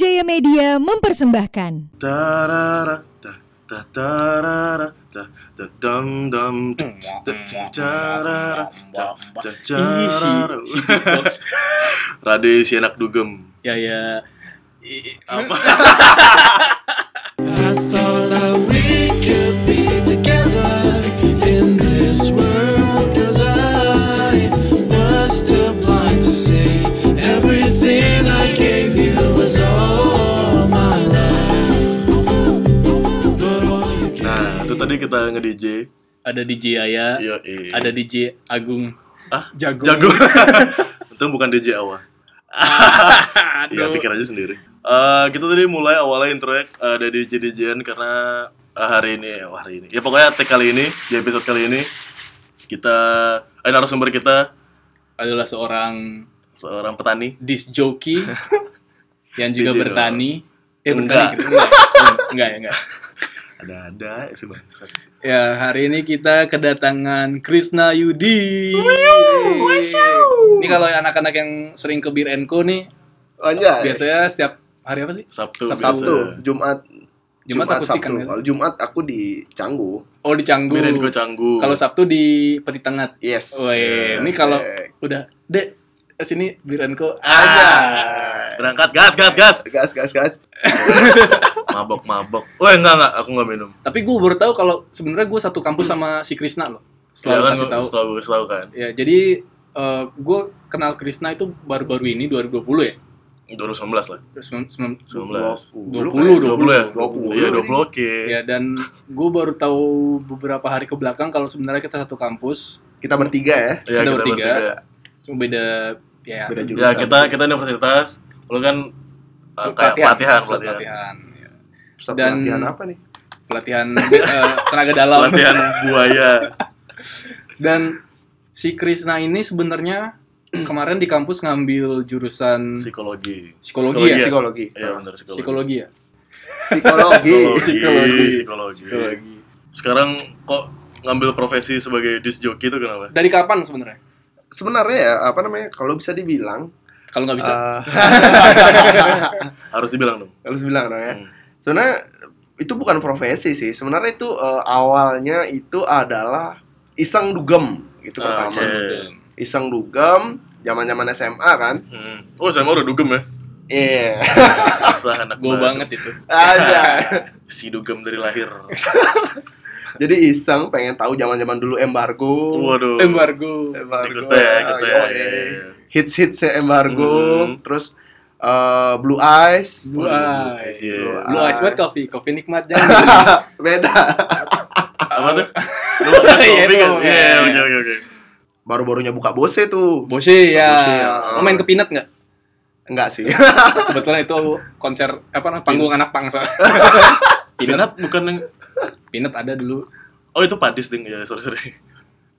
Jaya Media mempersembahkan Tarara, ta, tarara, dam, dam, si. Rade anak dugem. ya ya I- Apa? kita nge-DJ. ada DJ Aya Iya, iya. ada DJ Agung Ah, Jago Jago. Untung bukan DJ Awa. Ya, Aduh. pikir aja sendiri. Eh, kita tadi mulai awalnya intro ya eh, ada DJ DJan karena eh, hari ini, eh, wah, hari ini. Ya pokoknya tag kali ini, di episode kali ini kita eh, narasumber kita adalah seorang seorang petani. disc jockey yang juga DJ bertani eh Enggak. bertani enggak enggak ya enggak Ada-ada ya hari ini kita kedatangan Krisna Yudi ini kalau anak-anak yang sering ke Bir Co nih Anjay. biasanya setiap hari apa sih Sabtu. Sabtu. biasa. Sabtu, Jumat, Jumat akustikan Sabtu. kan? Kalau Jumat aku di Canggu. oh di Canggu Birin gue canggu. kalau Sabtu di Peti Tengah Yes. Wih, ini Asik. kalau udah dek sini Bir Co Ah, aja berangkat gas gas gas. gas gas gas. Mabok mabok. Wah enggak enggak, aku enggak minum. tapi gue baru tahu kalau sebenarnya gue satu kampus sama si Krisna loh Selalu selalu kan kasih tahu selalu selalu kan. ya jadi gue kenal Krisna itu baru-baru ini 2020 ya 2019 lah. Sembilan- sembilan- 19. 20 20 ya? 20. Iya 20 oke. ya dan gue baru tahu beberapa hari ke belakang kalau sebenarnya kita satu kampus Kita bertiga ya. Iya Ada kita bertiga. bertiga. cuma beda ya Beda Ya jurusan. kita kita universitas. Lu kan uh, kayak pelatihan pelatihan. pelatihan ya. Pusat dan- pelatihan apa nih? pelatihan eh, tenaga dalam Pelatihan buaya. dan si Krisna ini sebenarnya kemarin di kampus ngambil jurusan Psikologi. Psikologi ya? Psikologi. Iya benar psikologi. psikologi ya Psikologi. Psikologi. Psikologi. Psikologi. psikologi Sekarang kok ngambil profesi sebagai disc jockey itu kenapa? dari kapan sebenarnya Sebenarnya ya apa namanya? Kalau bisa dibilang kalau nggak bisa eh, Harus dibilang dong. harus bilang dong ya. Hmm. Sebenarnya itu bukan profesi sih. Sebenarnya itu eh, awalnya itu adalah iseng dugem gitu Ah, pertama. oke. Iseng dugem zaman-zaman SMA kan. Hmm. Oh, saya mau udah dugem ya. Iya. Susah anak gue banget itu Aja. Si dugem dari lahir. Jadi iseng pengen tahu zaman-zaman dulu embargo. Waduh. embargo Embargo. Ikut ya, ikut ya. Iya, iya. Hits-hits embargo, Hmm. terus eh, Blue Eyes. Blue Waduh, Eyes iya. Blue Blue Eyes Eyes. buat kopi kopi nikmat jangan Beda. Apa tuh? Iya, kan? Iya, oke oke oke. Baru-barunya buka Bose tuh. Bose ya Bose, ya. Lo main ke Pinat nggak Enggak sih. kebetulan itu konser apa namanya panggung anak pangsa Pinat bukan yang Pinat ada dulu Oh itu Padis ding ya sorry sorry.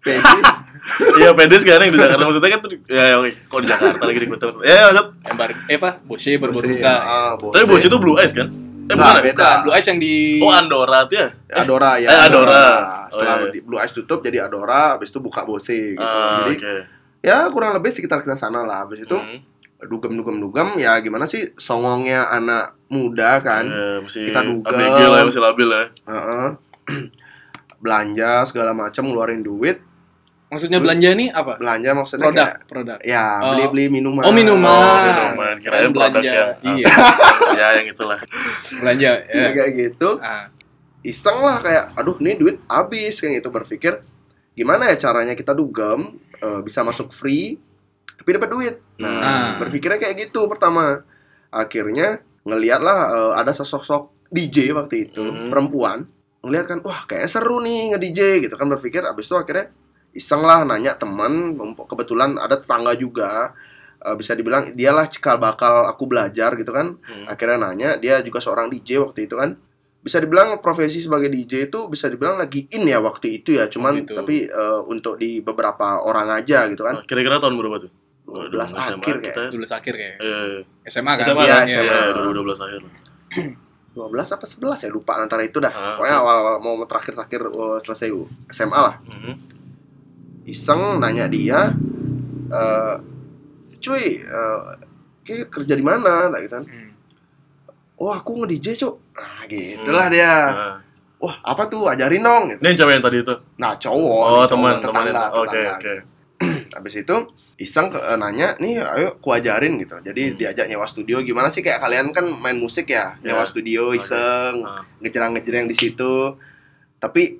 Pedis. Iya Padis kan yang di Jakarta maksudnya kan ya ya, oke. Kok di Jakarta lagi di kota maksudnya. Ya maksud. embargo eh apa Bose baru baru Bose, buka ah. Tapi bos itu Blue Eyes kan? Eh bukan. ya? beda. Bukan, Blue Eyes yang di Oh Andorra tuh ya? Adora ya. Eh, Adora. Setelah Oh, iya. di- Blue Eyes tutup jadi Adora, habis itu buka Bose gitu. Ah, jadi oke. ya kurang lebih sekitar kita sana lah. Habis itu Hmm. dugem-dugem-dugem ya gimana sih songongnya anak muda kan. Iya, masih Kita dugem. ABG lah ya, masih labil ya. Heeh. belanja segala macam ngeluarin duit maksudnya belanja nih apa? Belanja maksudnya produk kayak, produk. ya Oh. beli beli minuman. Oh minuman. Oh, minuman. Kirain produk belanja. yang- ah. iya. Ya yang itulah. belanja ya ya. kayak gitu. Ah. Iseng lah kayak aduh nih duit habis kayak gitu. Berpikir gimana ya caranya kita dugem eh, bisa masuk free tapi dapat duit? Nah Hmm. berpikirnya kayak gitu pertama. Akhirnya ngeliat lah eh, ada sesosok DJ waktu itu Hmm. perempuan ngeliat kan wah kayak seru nih nge DJ gitu kan berpikir. Abis itu akhirnya iseng lah nanya teman kebetulan ada tetangga juga eh, bisa dibilang dialah cikal bakal aku belajar gitu kan Hmm. akhirnya nanya dia juga seorang DJ waktu itu kan bisa dibilang profesi sebagai DJ itu bisa dibilang lagi in ya waktu itu ya cuman Gitu. tapi eh, untuk di beberapa orang aja gitu kan Nah, Kira-kira tahun berapa tuh? 12 SMA akhir kita. kayak dulu akhir kayak Eh, SMA kan SMA Iya, kan? SMA. Iya, 2012 akhir. 12 apa 11 ya lupa antara itu dah Ah, pokoknya awal mau terakhir-terakhir eh, selesai SMA lah Mhm. Iseng nanya dia eh cuy eh, kayak kerja di mana lah gitu kan Hmm. oh aku nge-DJ cuk nah gitulah dia Nah. wah apa tuh ajarin dong gitu. Ini yang cewek yang tadi itu. nah cowok Oh, teman, teman. Oke, oke. habis itu iseng ke, eh, nanya nih ayo ku ajarin gitu jadi Hmm. diajak nyewa studio gimana sih kayak kalian kan main musik ya nyewa Ya. studio Oke. iseng Ah. ngejerang-ngejerang di situ tapi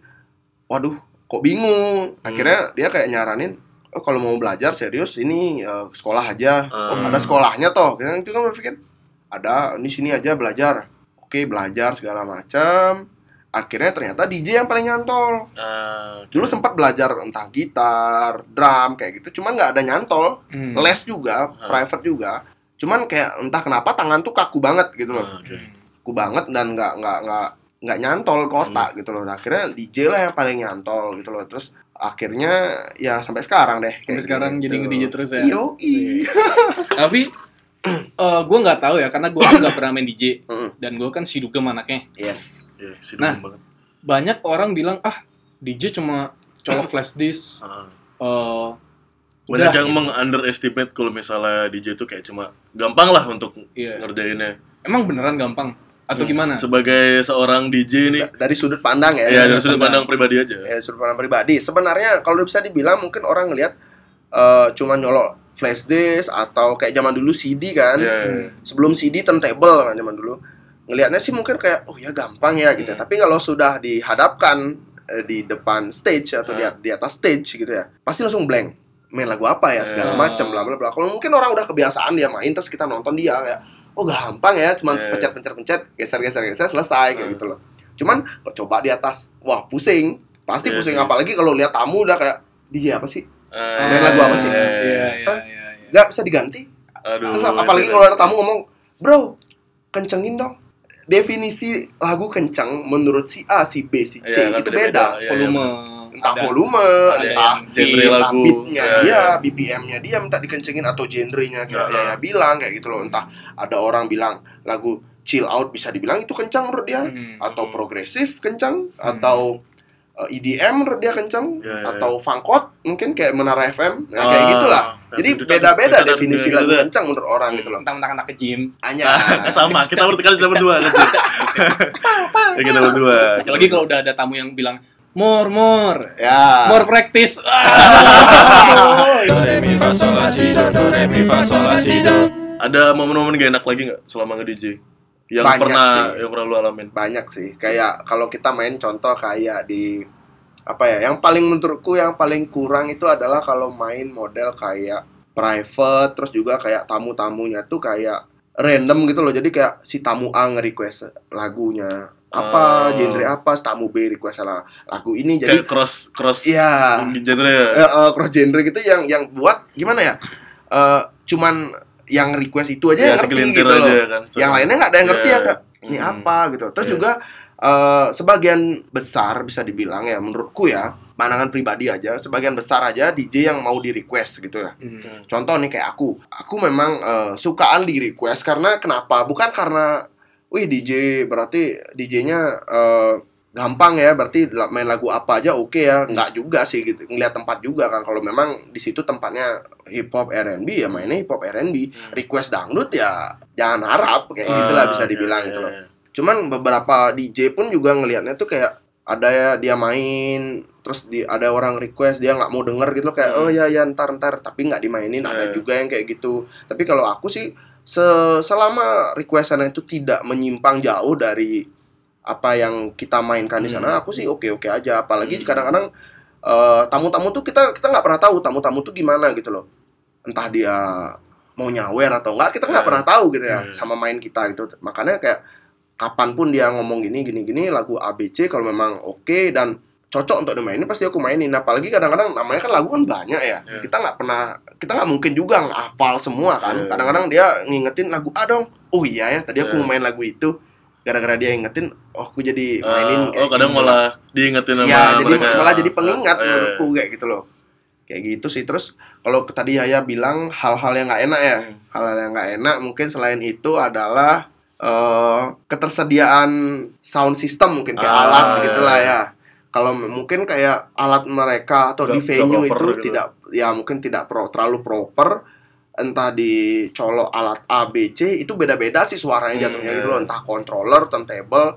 waduh kok bingung Hmm. akhirnya dia kayak nyaranin oh kalau mau belajar serius ini eh, sekolah aja oh Hmm. ada sekolahnya toh kita itu kan berpikir ada di sini aja belajar oke belajar segala macam akhirnya ternyata DJ yang paling nyantol oke. dulu sempat belajar entah gitar drum kayak gitu cuman nggak ada nyantol Hmm. les juga Hmm. private juga cuman kayak entah kenapa tangan tuh kaku banget gitu loh Ah, oke. kaku banget dan nggak nggak nggak nggak nyantol ke Hmm. gitu loh. Nah, akhirnya DJ lah yang paling nyantol gitu loh. Terus akhirnya ya sampai sekarang deh. Sampai sekarang jadi nge-DJ terus ya? Yo, Tapi eh gue nggak tahu ya karena gue nggak pernah main DJ dan gue kan si dugem anaknya. Yes. Iya, si Nah. banget. Banyak orang bilang ah DJ cuma colok flash disk. Eh, Banyak udah, yang gitu. meng-underestimate kalau misalnya DJ itu kayak cuma gampang lah untuk Iya. ngerjainnya. Emang beneran gampang atau Hmm, gimana? Sebagai seorang DJ nih, Da- Dari sudut pandang ya. ya dari sudut pandang. pandang pribadi aja. Ya, sudut pandang pribadi. Sebenarnya kalau bisa dibilang mungkin orang ngelihat eh, cuma nyolok flash disk atau kayak zaman dulu CD kan. Iya, Hmm. iya. Sebelum CD turntable kan zaman dulu. Ngelihatnya sih mungkin kayak oh ya gampang ya gitu. Hmm. Tapi kalau sudah dihadapkan eh, di depan stage atau di, Hmm. di atas stage gitu ya, pasti langsung blank. Main lagu apa ya segala Hmm. macam bla bla bla. Kalau mungkin orang udah kebiasaan dia main terus kita nonton dia kayak oh gampang ya, cuman Iya. pencet pencet pencet geser geser geser selesai kayak Hmm. gitu loh. Cuman kok coba di atas, wah pusing. Pasti Iya, pusing iya. apalagi kalau lihat tamu udah kayak dia apa sih? Ah, Main lagu apa sih? Iya, iya, Hah? iya, iya. Nggak bisa diganti. Aduh. Terus apalagi itu kalau ada tamu ngomong, "Bro, kencengin dong." Definisi lagu kenceng menurut si A, si B, si C Iya, kan itu beda. Iya, Volume. Entah ada. volume, Ada entah genre entah lagu. beatnya Iya, dia, iya. BPM-nya dia minta dikencengin atau genrenya kayak Iya. Yaya bilang kayak gitu loh. Entah ada orang bilang lagu chill out bisa dibilang itu kencang menurut dia Hmm. atau Hmm. progresif kencang Hmm. atau uh, EDM menurut dia kencang Iya, iya, atau funkot mungkin kayak Menara FM nah, Ah, kayak gitulah. Jadi itu- beda-beda definisi itu- lagu kencang menurut orang gitu loh. Mentang-mentang anak ke gym. Hanya Ah, sama, kita bertekali kita berdua ya, kita berdua. Apalagi kalau udah ada tamu yang bilang more more ya. more practice. Do re mi fa sol la si do do re mi fa sol la si do. Ada momen-momen gak enak lagi nggak selama nge-DJ? Yang Banyak pernah sih. yang pernah lu alamin? banyak sih kayak kalau kita main contoh kayak di apa ya yang paling menurutku yang paling kurang itu adalah kalau main model kayak private terus juga kayak tamu-tamunya tuh kayak random gitu loh jadi kayak si tamu A nge-request lagunya apa Oh. genre apa tamu B request lah lagu ini jadi Kayak cross cross iya genre ya. eh, eh, cross genre gitu yang yang buat gimana ya Eh cuman yang request itu aja Ya, yang ngerti gitu loh aja kan. yang lainnya nggak ada yang ngerti Iya. ya kak ini Hmm. apa gitu terus Iya. juga eh, sebagian besar bisa dibilang ya menurutku ya pandangan pribadi aja sebagian besar aja DJ yang mau di request gitu ya Hmm. contoh nih kayak aku aku memang eh, sukaan di request karena kenapa bukan karena wih DJ berarti DJ-nya eh, gampang ya berarti main lagu apa aja oke ya nggak juga sih gitu ngeliat tempat juga kan kalau memang di situ tempatnya hip hop R&B ya mainnya hip hop R&B Hmm. request dangdut ya jangan harap kayak Ah, gitulah bisa dibilang iya, gitu loh cuman beberapa DJ pun juga ngelihatnya tuh kayak ada ya dia main terus di ada orang request dia nggak mau denger gitu loh kayak Hmm. oh ya ya ntar ntar tapi nggak dimainin ada Iya. juga yang kayak gitu tapi kalau aku sih selama requestan itu tidak menyimpang jauh dari apa yang kita mainkan di sana Hmm. aku sih oke oke aja apalagi Hmm. kadang-kadang eh, tamu-tamu tuh kita kita nggak pernah tahu tamu-tamu tuh gimana gitu loh entah dia mau nyawer atau enggak kita nggak Hmm. pernah tahu gitu ya Hmm. sama main kita gitu makanya kayak kapan pun dia ngomong gini gini gini lagu ABC kalau memang oke dan cocok untuk dimainin pasti aku mainin apalagi kadang-kadang namanya kan lagu kan banyak ya Iya. kita nggak pernah kita nggak mungkin juga ngafal semua kan Iya. kadang-kadang dia ngingetin lagu A dong oh iya ya tadi aku Iya. main lagu itu gara-gara dia ingetin oh aku jadi Ah, mainin oh kadang gitu. malah diingetin sama ya jadi mereka. malah jadi pengingat Ah, iya, menurutku kayak gitu loh kayak gitu sih terus kalau tadi Yaya bilang hal-hal yang nggak enak ya Hmm. hal-hal yang nggak enak mungkin selain itu adalah eh, ketersediaan sound system mungkin kayak Ah, alat iya, gitulah iya. ya kalau mungkin kayak alat mereka atau di Nggak- venue itu gitu. tidak ya mungkin tidak pro terlalu proper entah dicolok alat A B C itu beda-beda sih suaranya Hmm, jatuhnya iya. gitu loh entah controller turntable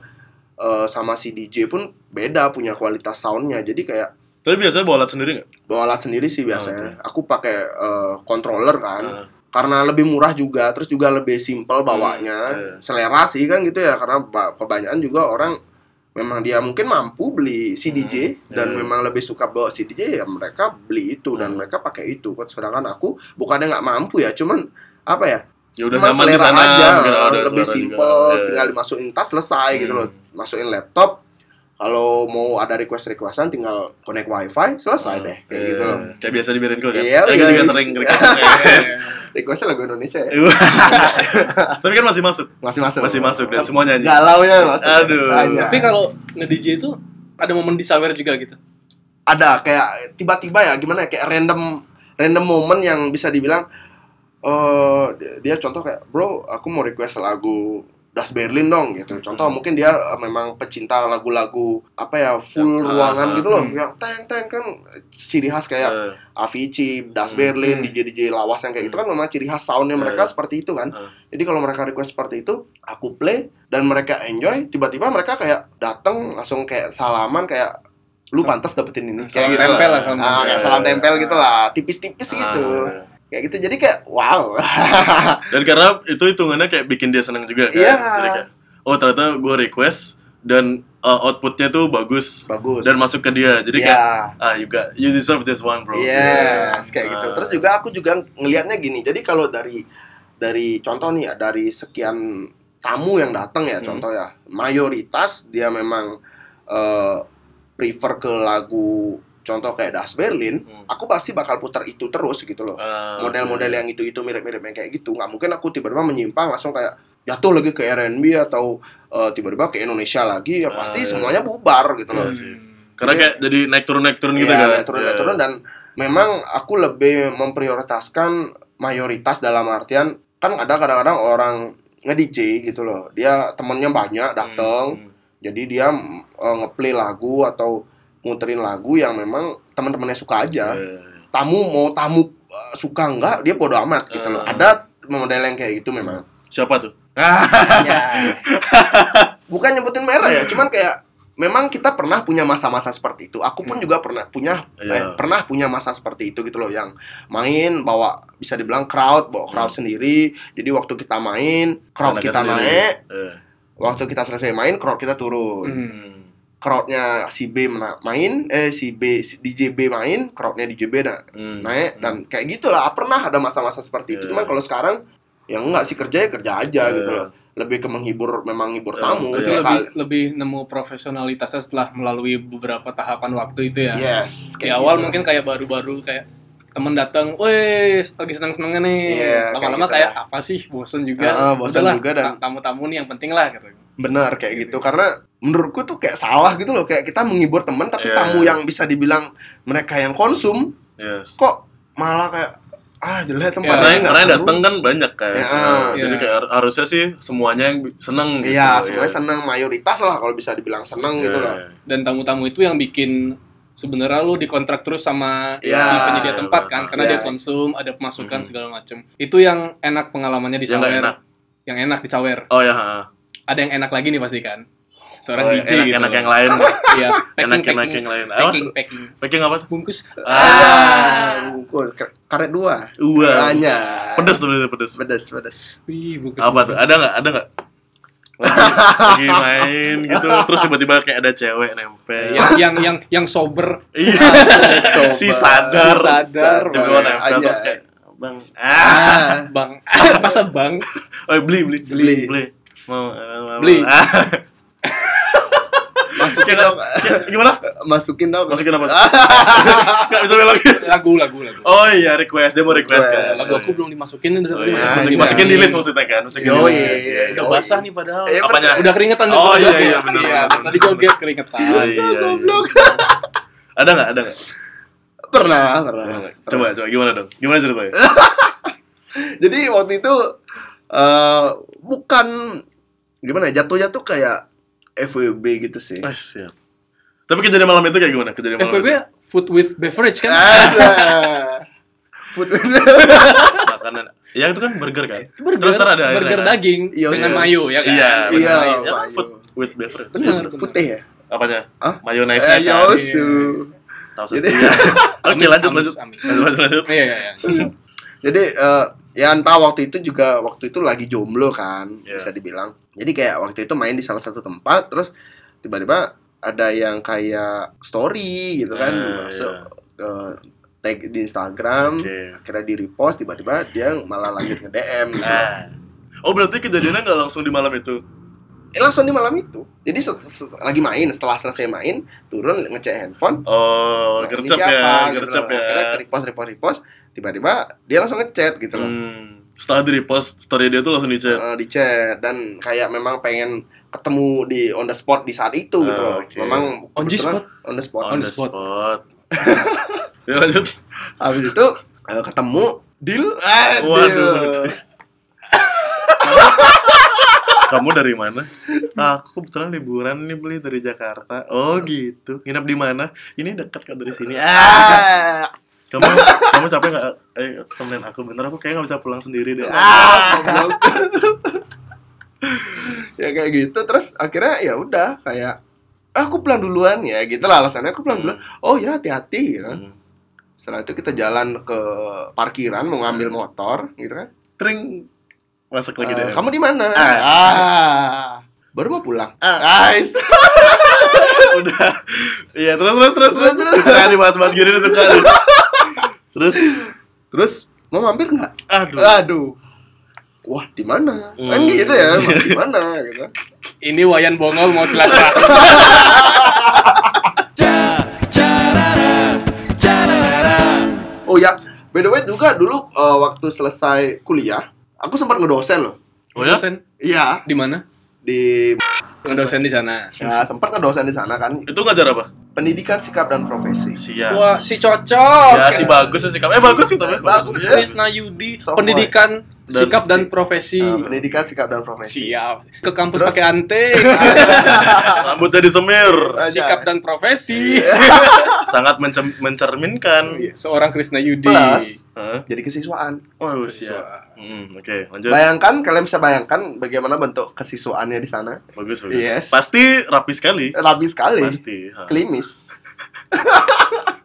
eh, sama si DJ pun beda punya kualitas soundnya jadi kayak Tapi biasanya bawa alat sendiri nggak? bawa alat sendiri sih biasanya aku pakai eh, controller kan Ah. karena lebih murah juga terus juga lebih simple bawanya iya. selera sih kan gitu ya karena ba- kebanyakan juga orang memang dia mungkin mampu beli CDJ Hmm, dan iya. memang lebih suka bawa CDJ ya mereka beli itu dan Hmm. mereka pakai itu sedangkan aku bukannya nggak mampu ya cuman apa ya Ya udah cuma nyaman di sana, aja lebih juga. simple Iya. tinggal dimasukin tas selesai gitu Hmm. loh masukin laptop kalau mau ada request requestan tinggal connect wifi selesai deh kayak Iya, gitu loh Kayak biasa di Berenko kan? Iya, Eh, kita juga guys. sering request. requestnya lagu Indonesia ya Tapi kan masih masuk. masih masuk Masih masuk dan semua nyanyi. galau ya masuk Aduh. Banyak. Tapi kalau nge-DJ itu ada momen disawer juga gitu. ada kayak tiba-tiba ya gimana ya kayak random random moment yang bisa dibilang eh dia, dia contoh kayak bro aku mau request lagu Das Berlin dong gitu contoh Hmm. mungkin dia eh, memang pecinta lagu-lagu apa ya full Yang- ruangan ah, gitu loh hmm. yang teng teng kan ciri khas kayak Eh, Avicii, Das Hmm. Berlin, Hmm. DJ DJ lawas yang kayak itu Hmm. kan memang ciri khas soundnya mereka Eh. seperti itu kan. Eh. Jadi kalau mereka request seperti itu, aku play dan mereka enjoy, tiba-tiba mereka kayak datang langsung kayak salaman kayak lu pantas dapetin ini Salam kayak gitu tempel lah, lah. salam Ah, tempel. kayak salam tempel gitu lah, tipis-tipis gitu. Kayak gitu. Jadi kayak wow. Dan karena itu hitungannya kayak bikin dia seneng juga kan. Iya. Jadi kayak, oh ternyata gue request dan uh, outputnya tuh bagus Bagus. dan masuk ke dia. Jadi Iya. kayak ah you got you deserve this one bro. Yes, kayak gitu. Ah. Terus juga aku juga ngelihatnya gini. Jadi kalau dari dari contoh nih ya, dari sekian tamu yang datang ya, Hmm. contoh ya, mayoritas dia memang eh, prefer ke lagu contoh kayak Das Berlin, Hmm. aku pasti bakal putar itu terus gitu loh. Ah, Model-model oke. yang itu-itu mirip-mirip yang kayak gitu. Nggak mungkin aku tiba-tiba menyimpang langsung kayak jatuh lagi ke R&B atau eh, tiba-tiba ke Indonesia lagi, ya pasti iya. semuanya bubar gitu loh. Iya sih. Karena kayak jadi naik turun naik turun gitu Iya, kan. naik turun, naik Iya. turun dan memang aku lebih memprioritaskan mayoritas dalam artian kan ada kadang-kadang orang nge-DJ gitu loh. Dia temennya banyak datang, Hmm. jadi dia eh, ngeplay lagu atau muterin lagu yang memang teman-temannya suka aja. Iya. Tamu mau tamu eh, suka enggak, dia bodo amat gitu loh. Ah. Ada model yang kayak gitu memang. Siapa tuh? Bukan nyebutin merah ya, cuman kayak memang kita pernah punya masa-masa seperti itu. Aku pun juga pernah punya Iya. eh, pernah punya masa seperti itu gitu loh yang main bawa bisa dibilang crowd, bawa crowd sendiri. Jadi waktu kita main, crowd Anaknya kita sendiri. naik, Iya. waktu kita selesai main, crowd kita turun. Hmm. Crowdnya si B main, eh si B si DJ B main, crowdnya DJ B na- Hmm. naik Hmm. dan kayak gitulah. Pernah ada masa-masa seperti itu. Iya. Cuman kalau sekarang ya enggak sih kerja ya kerja aja Iya. gitu loh. Lebih ke menghibur memang menghibur Iya, tamu. Berarti Iya. lebih lebih nemu profesionalitasnya setelah melalui beberapa tahapan waktu itu ya. Yes, Di kayak awal gitu. mungkin kayak baru-baru kayak temen datang, weh lagi seneng-senengnya nih. Iya, Lama-lama kayak kayak, gitu. apa sih, bosen juga. Ah, bosen Udahlah, juga dan- ta- tamu-tamu nih yang penting lah gitu. Benar kayak gitu karena menurutku tuh kayak salah gitu loh kayak kita menghibur teman tapi Iya. tamu yang bisa dibilang mereka yang konsum Iya. kok malah kayak ah jelek Ya, tempatnya Karena nggak karena datang kan banyak kayak. Ya, Nah, iya. Jadi kayak har- harusnya sih semuanya yang seneng gitu. Iya, semuanya senang mayoritas lah kalau bisa dibilang senang gitu Iya. loh. Dan tamu-tamu itu yang bikin sebenarnya lu dikontrak terus sama Iya. si penyedia tempat kan karena Iya. dia konsum, ada pemasukan Mhm. segala macem. Itu yang enak pengalamannya di Yang Sawer. enak. Yang enak di Sawer. Oh ya. Ada yang enak lagi nih pasti kan. Seorang Oh, DJ gitu. enak-enak loh. yang lain. Iya, packing, Enak-enak packing, yang lain. Apa? packing, packing. Packing apa tuh? Bungkus. Ah. Bungkus, k- karet dua. Wah. Banyak. Pedes tuh pedes. Pedes, pedes. Wih, bungkus. Apa tuh? Ada nggak? Ada nggak? Lagi, lagi main gitu, terus tiba-tiba kayak ada cewek nempel. yang yang yang yang sober Iya. Sober. si sadar. Si sadar, Tiba-tiba Bang. nempel terus kayak Bang. Ah. bang masa bang Oh, beli, beli. Beli. Beli. Mau, mau Beli. Ah. Masukin dong. Gimana? Masukin dong. Masukin apa? Gak bisa belok. lagu lagu lagu Oh iya, request. Dia mau request kan. lagu aku belum dimasukin dari Oh, tadi iya. Nah, Masukin, masukin di list maksudnya kan? Masukin list. Iya, iya. udah basah nih padahal Eh, Apanya? udah keringetan Oh, iya, iya, bener, Iya, tadi joget keringetan Oh, iya, iya. Goblok. Ada nggak? Ada nggak? Pernah, pernah. Nggak? Coba, coba. Gimana dong? Gimana ceritanya? Jadi waktu itu eh bukan gimana ya jatuhnya tuh kayak FWB gitu sih. Ah, siap. Tapi kejadian malam itu kayak gimana? Kejadian malam FWB itu? food with beverage kan Ada. Food Makan makanan. Ya itu kan burger kan? Burger, Terus ada burger airnya. daging Iya, dengan iya. mayo ya kan? Iya, Iya. Ya kan food with beverage. Benar, Put- Putih ya? Apanya? Hah? Mayonnaise-nya Eh, kan. yosu. Tahu Jadi- sendiri. Oke, lanjut amis, lanjut. amis. Lanjut lanjut. lanjut. Iya, iya, iya. Jadi eh, ya entah waktu itu juga waktu itu lagi jomblo kan Iya. bisa dibilang. Jadi kayak waktu itu main di salah satu tempat terus tiba-tiba ada yang kayak story gitu kan Ah, masuk iya. ke tag di Instagram Oke. akhirnya di repost tiba-tiba dia malah lanjut nge DM gitu. Ah. Oh berarti kejadiannya nggak langsung di malam itu? Eh, langsung di malam itu. Jadi set- set- lagi main setelah selesai main turun ngecek handphone. Oh, Nah, gercep siapa? ya, Gitu gercep loh. ya. Akhirnya repost repost repost tiba-tiba dia langsung ngechat gitu loh. Hmm. Setelah di repost story dia tuh langsung di chat. Eh, di chat dan kayak memang pengen ketemu di on the spot di saat itu gitu Ah, loh. oke. Memang On the spot? On the spot. On the spot. ya lanjut. Habis itu eh, ketemu deal eh Waduh. deal. Kamu dari mana? Aku kebetulan liburan nih beli dari Jakarta. Oh gitu. Nginep di mana? Ini dekat kan dari sini. Ah. Ah, Kamu kamu capek nggak? Eh temenin aku bentar. Aku kayak nggak bisa pulang sendiri deh. ah, ya kayak gitu terus akhirnya ya udah kayak "Ah, aku pulang duluan ya gitu lah alasannya aku pulang duluan oh ya hati-hati gitu kan. Hmm. setelah itu kita jalan ke parkiran mau ngambil motor gitu kan Tring masuk lagi Eh, deh. kamu di mana Ah. ah baru mau pulang Ah. Ais. udah. Iya terus terus terus terus. Terus, terus. Suka nih mas-mas gini nih, suka nih. Terus terus mau mampir nggak aduh. aduh wah di mana kan Hmm. gitu ya di mana gitu Ini Wayan Bongol mau silaturahmi. oh ya by the way juga dulu eh, waktu selesai kuliah aku sempat ngedosen loh Oh ya? Dosen iya di mana? di Ngedosen di sana. ya sempat ngedosen di sana kan Itu ngajar apa? pendidikan sikap dan profesi Siap. Wah, si cocok. Ya si bagus ya sikap. Eh bagus sih tapi. Bagus. Krisna Yudi, pendidikan Dan- sikap dan profesi. Ah, pendidikan sikap dan profesi Siap. Ke kampus Terus? pakai anting. Rambutnya disemir. Sikap dan profesi. Sangat mencem- mencerminkan. Iya, Seorang Krisna Yudi. Plus. Hah? jadi kesiswaan Oh siap. Hmm, Oke lanjut. bayangkan kalian bisa bayangkan bagaimana bentuk kesiswaannya di sana Bagus bagus. Yes. Pasti rapi sekali. rapi sekali Pasti. Ha. klimis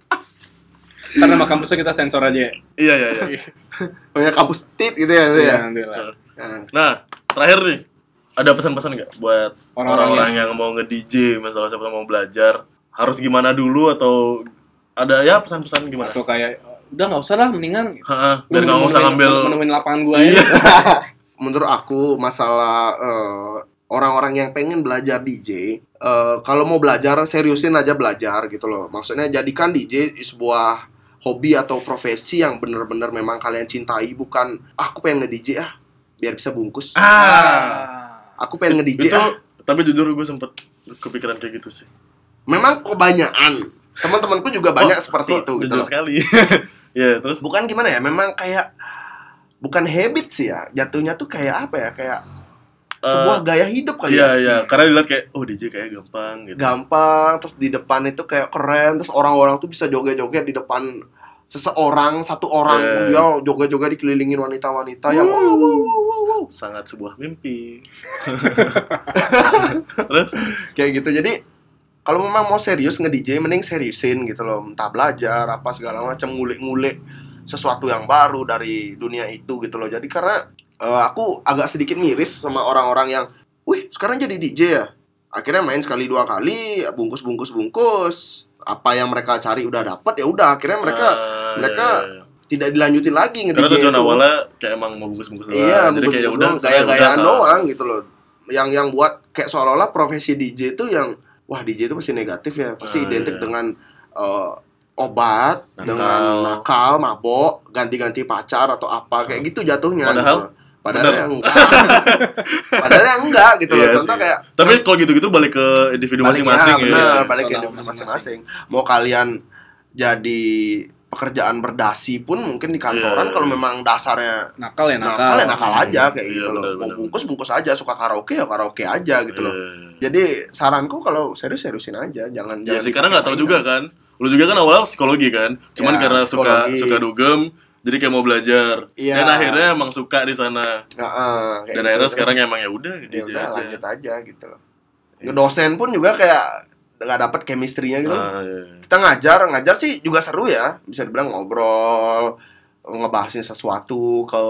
Karena nama kampusnya kita sensor aja ya. Iya iya iya. kayak kampus tit gitu ya, itu Iya, ya. alhamdulillah. Nah, Nah terakhir nih ada pesan-pesan nggak buat Orang-orang yang mau nge-DJ misalnya siapa mau belajar harus gimana dulu atau ada ya pesan-pesan gimana? Atau kayak udah nggak usah lah mendingan Heeh, lu biar nggak usah ngambil nemuin lapangan gua Iya. ya. menurut aku masalah eh, orang-orang yang pengen belajar DJ eh, kalau mau belajar seriusin aja belajar gitu loh maksudnya jadikan DJ sebuah hobi atau profesi yang bener-bener memang kalian cintai bukan "Ah, aku pengen nge-DJ ah biar bisa bungkus ah. aku pengen nge-DJ ah tapi jujur gue sempet kepikiran kayak gitu sih. memang kebanyakan teman-temanku juga banyak Kok- seperti kok itu gitu Jujur loh. sekali. Iya, terus bukan gimana ya memang kayak bukan habit sih ya jatuhnya tuh kayak apa ya kayak sebuah gaya hidup kali Iya, ya. iya, karena dilihat kayak oh DJ kayak gampang gitu. gampang terus di depan itu kayak keren. Terus orang-orang tuh bisa joget-joget di depan seseorang satu orang. Iya. dia joget-joget dikelilingin wanita-wanita yang wow, wow, wow, wow, wow. Sangat sebuah mimpi. terus? Kayak gitu. Jadi kalau memang mau serius nge-DJ mending seriusin gitu loh. Entah belajar apa segala macam ngulik-ngulik sesuatu yang baru dari dunia itu gitu loh. Jadi karena eh, aku agak sedikit miris sama orang-orang yang wih sekarang jadi DJ ya akhirnya main sekali dua kali bungkus bungkus bungkus apa yang mereka cari udah dapet ya udah akhirnya mereka ah, mereka iya, iya. tidak dilanjutin lagi nge-DJ karena tujuan awalnya kayak emang mau bungkus-bungkus doang. Iya, Jadi kayak ya udah gaya-gayaan doang gitu loh. Yang yang buat kayak seolah-olah profesi DJ itu yang wah DJ itu pasti negatif ya, pasti Ah, identik iya. dengan eh, obat, Nakal. dengan nakal, mabok, ganti-ganti pacar atau apa kayak gitu jatuhnya. Padahal? gitu. Padahal Bener. yang enggak. Padahal yang enggak gitu loh. Iya Contoh sih. kayak Tapi kalau gitu-gitu balik ke individu balik masing-masing ya, ya. bener, Personal balik ke individu masing-masing. Mau kalian jadi pekerjaan berdasi pun mungkin di kantoran Iya. kalau memang dasarnya Nakal ya nakal. nakal ya nakal aja kayak Iya, gitu loh. benar, Mau benar. bungkus bungkus aja, suka karaoke ya karaoke aja gitu loh. Iya. Jadi saranku kalau serius seriusin aja, jangan Ya jangan sih, karena nggak tahu juga kan. Lu juga kan awal psikologi kan. Cuman Ya, karena suka psikologi. suka dugem, jadi kayak mau belajar Iya. dan akhirnya emang suka di sana Heeh, kayak dan gitu. akhirnya Terus, sekarang emang ya udah ya DJ udah aja lanjut aja gitu loh. Ngedosen pun juga kayak nggak dapet chemistry-nya gitu. Ah, iya. Kita ngajar, ngajar sih juga seru ya. Bisa dibilang ngobrol, ngebahasin sesuatu ke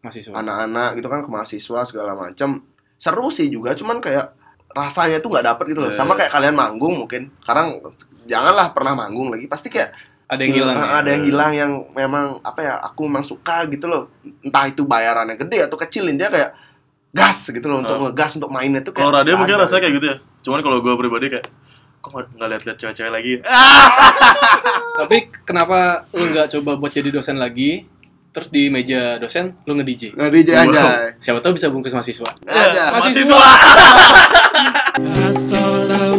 Mahasiswa. anak-anak gitu kan ke mahasiswa segala macam seru sih juga cuman kayak rasanya tuh nggak dapet gitu loh Iya. sama kayak kalian manggung mungkin sekarang janganlah pernah manggung lagi pasti kayak Ada yang hilang. ya? ada yang hilang yang memang apa ya aku memang suka gitu loh entah itu bayarannya gede atau kecil intinya kayak gas gitu loh untuk Ah. ngegas untuk mainnya tuh kayak kalau radio mungkin rasanya gitu. kayak gitu ya cuman kalau gue pribadi kayak kok nggak- lihat-lihat cewek-cewek lagi Tapi kenapa lu nggak coba buat jadi dosen lagi? Terus di meja dosen lu nge-DJ. nggak DJ aja Siapa tahu bisa bungkus mahasiswa. aja Mahasiswa. mahasiswa